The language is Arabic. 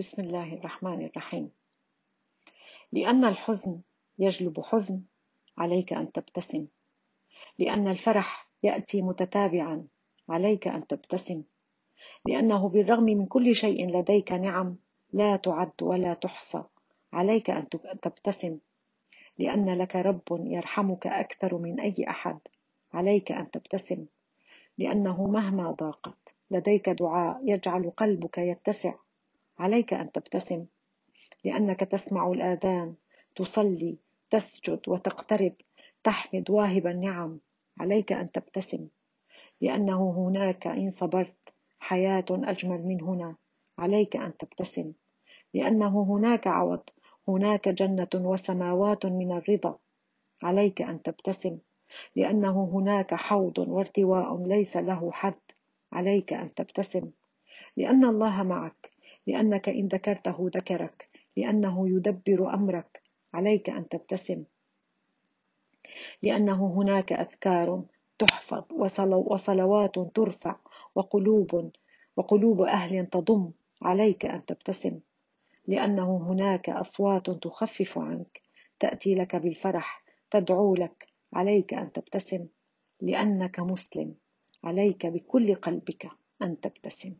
بسم الله الرحمن الرحيم. لأن الحزن يجلب حزن عليك أن تبتسم. لأن الفرح يأتي متتابعا عليك أن تبتسم. لأنه بالرغم من كل شيء لديك نعم لا تعد ولا تحصى عليك أن تبتسم. لأن لك رب يرحمك أكثر من أي أحد عليك أن تبتسم. لأنه مهما ضاقت لديك دعاء يجعل قلبك يتسع. عليك أن تبتسم لأنك تسمع الآذان تصلي تسجد وتقترب تحمد واهب النعم. عليك أن تبتسم لأنه هناك إن صبرت حياة أجمل من هنا. عليك أن تبتسم لأنه هناك عوض هناك جنة وسماوات من الرضا. عليك أن تبتسم لأنه هناك حوض وارتواء ليس له حد. عليك أن تبتسم لأن الله معك. لأنك إن ذكرته ذكرك لأنه يدبر أمرك. عليك أن تبتسم. لأنه هناك أذكار تحفظ وصلوات ترفع وقلوب وقلوب أهل تضم. عليك أن تبتسم. لأنه هناك أصوات تخفف عنك. تأتي لك بالفرح تدعو لك. عليك أن تبتسم. لأنك مسلم. عليك بكل قلبك أن تبتسم.